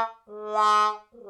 wow wow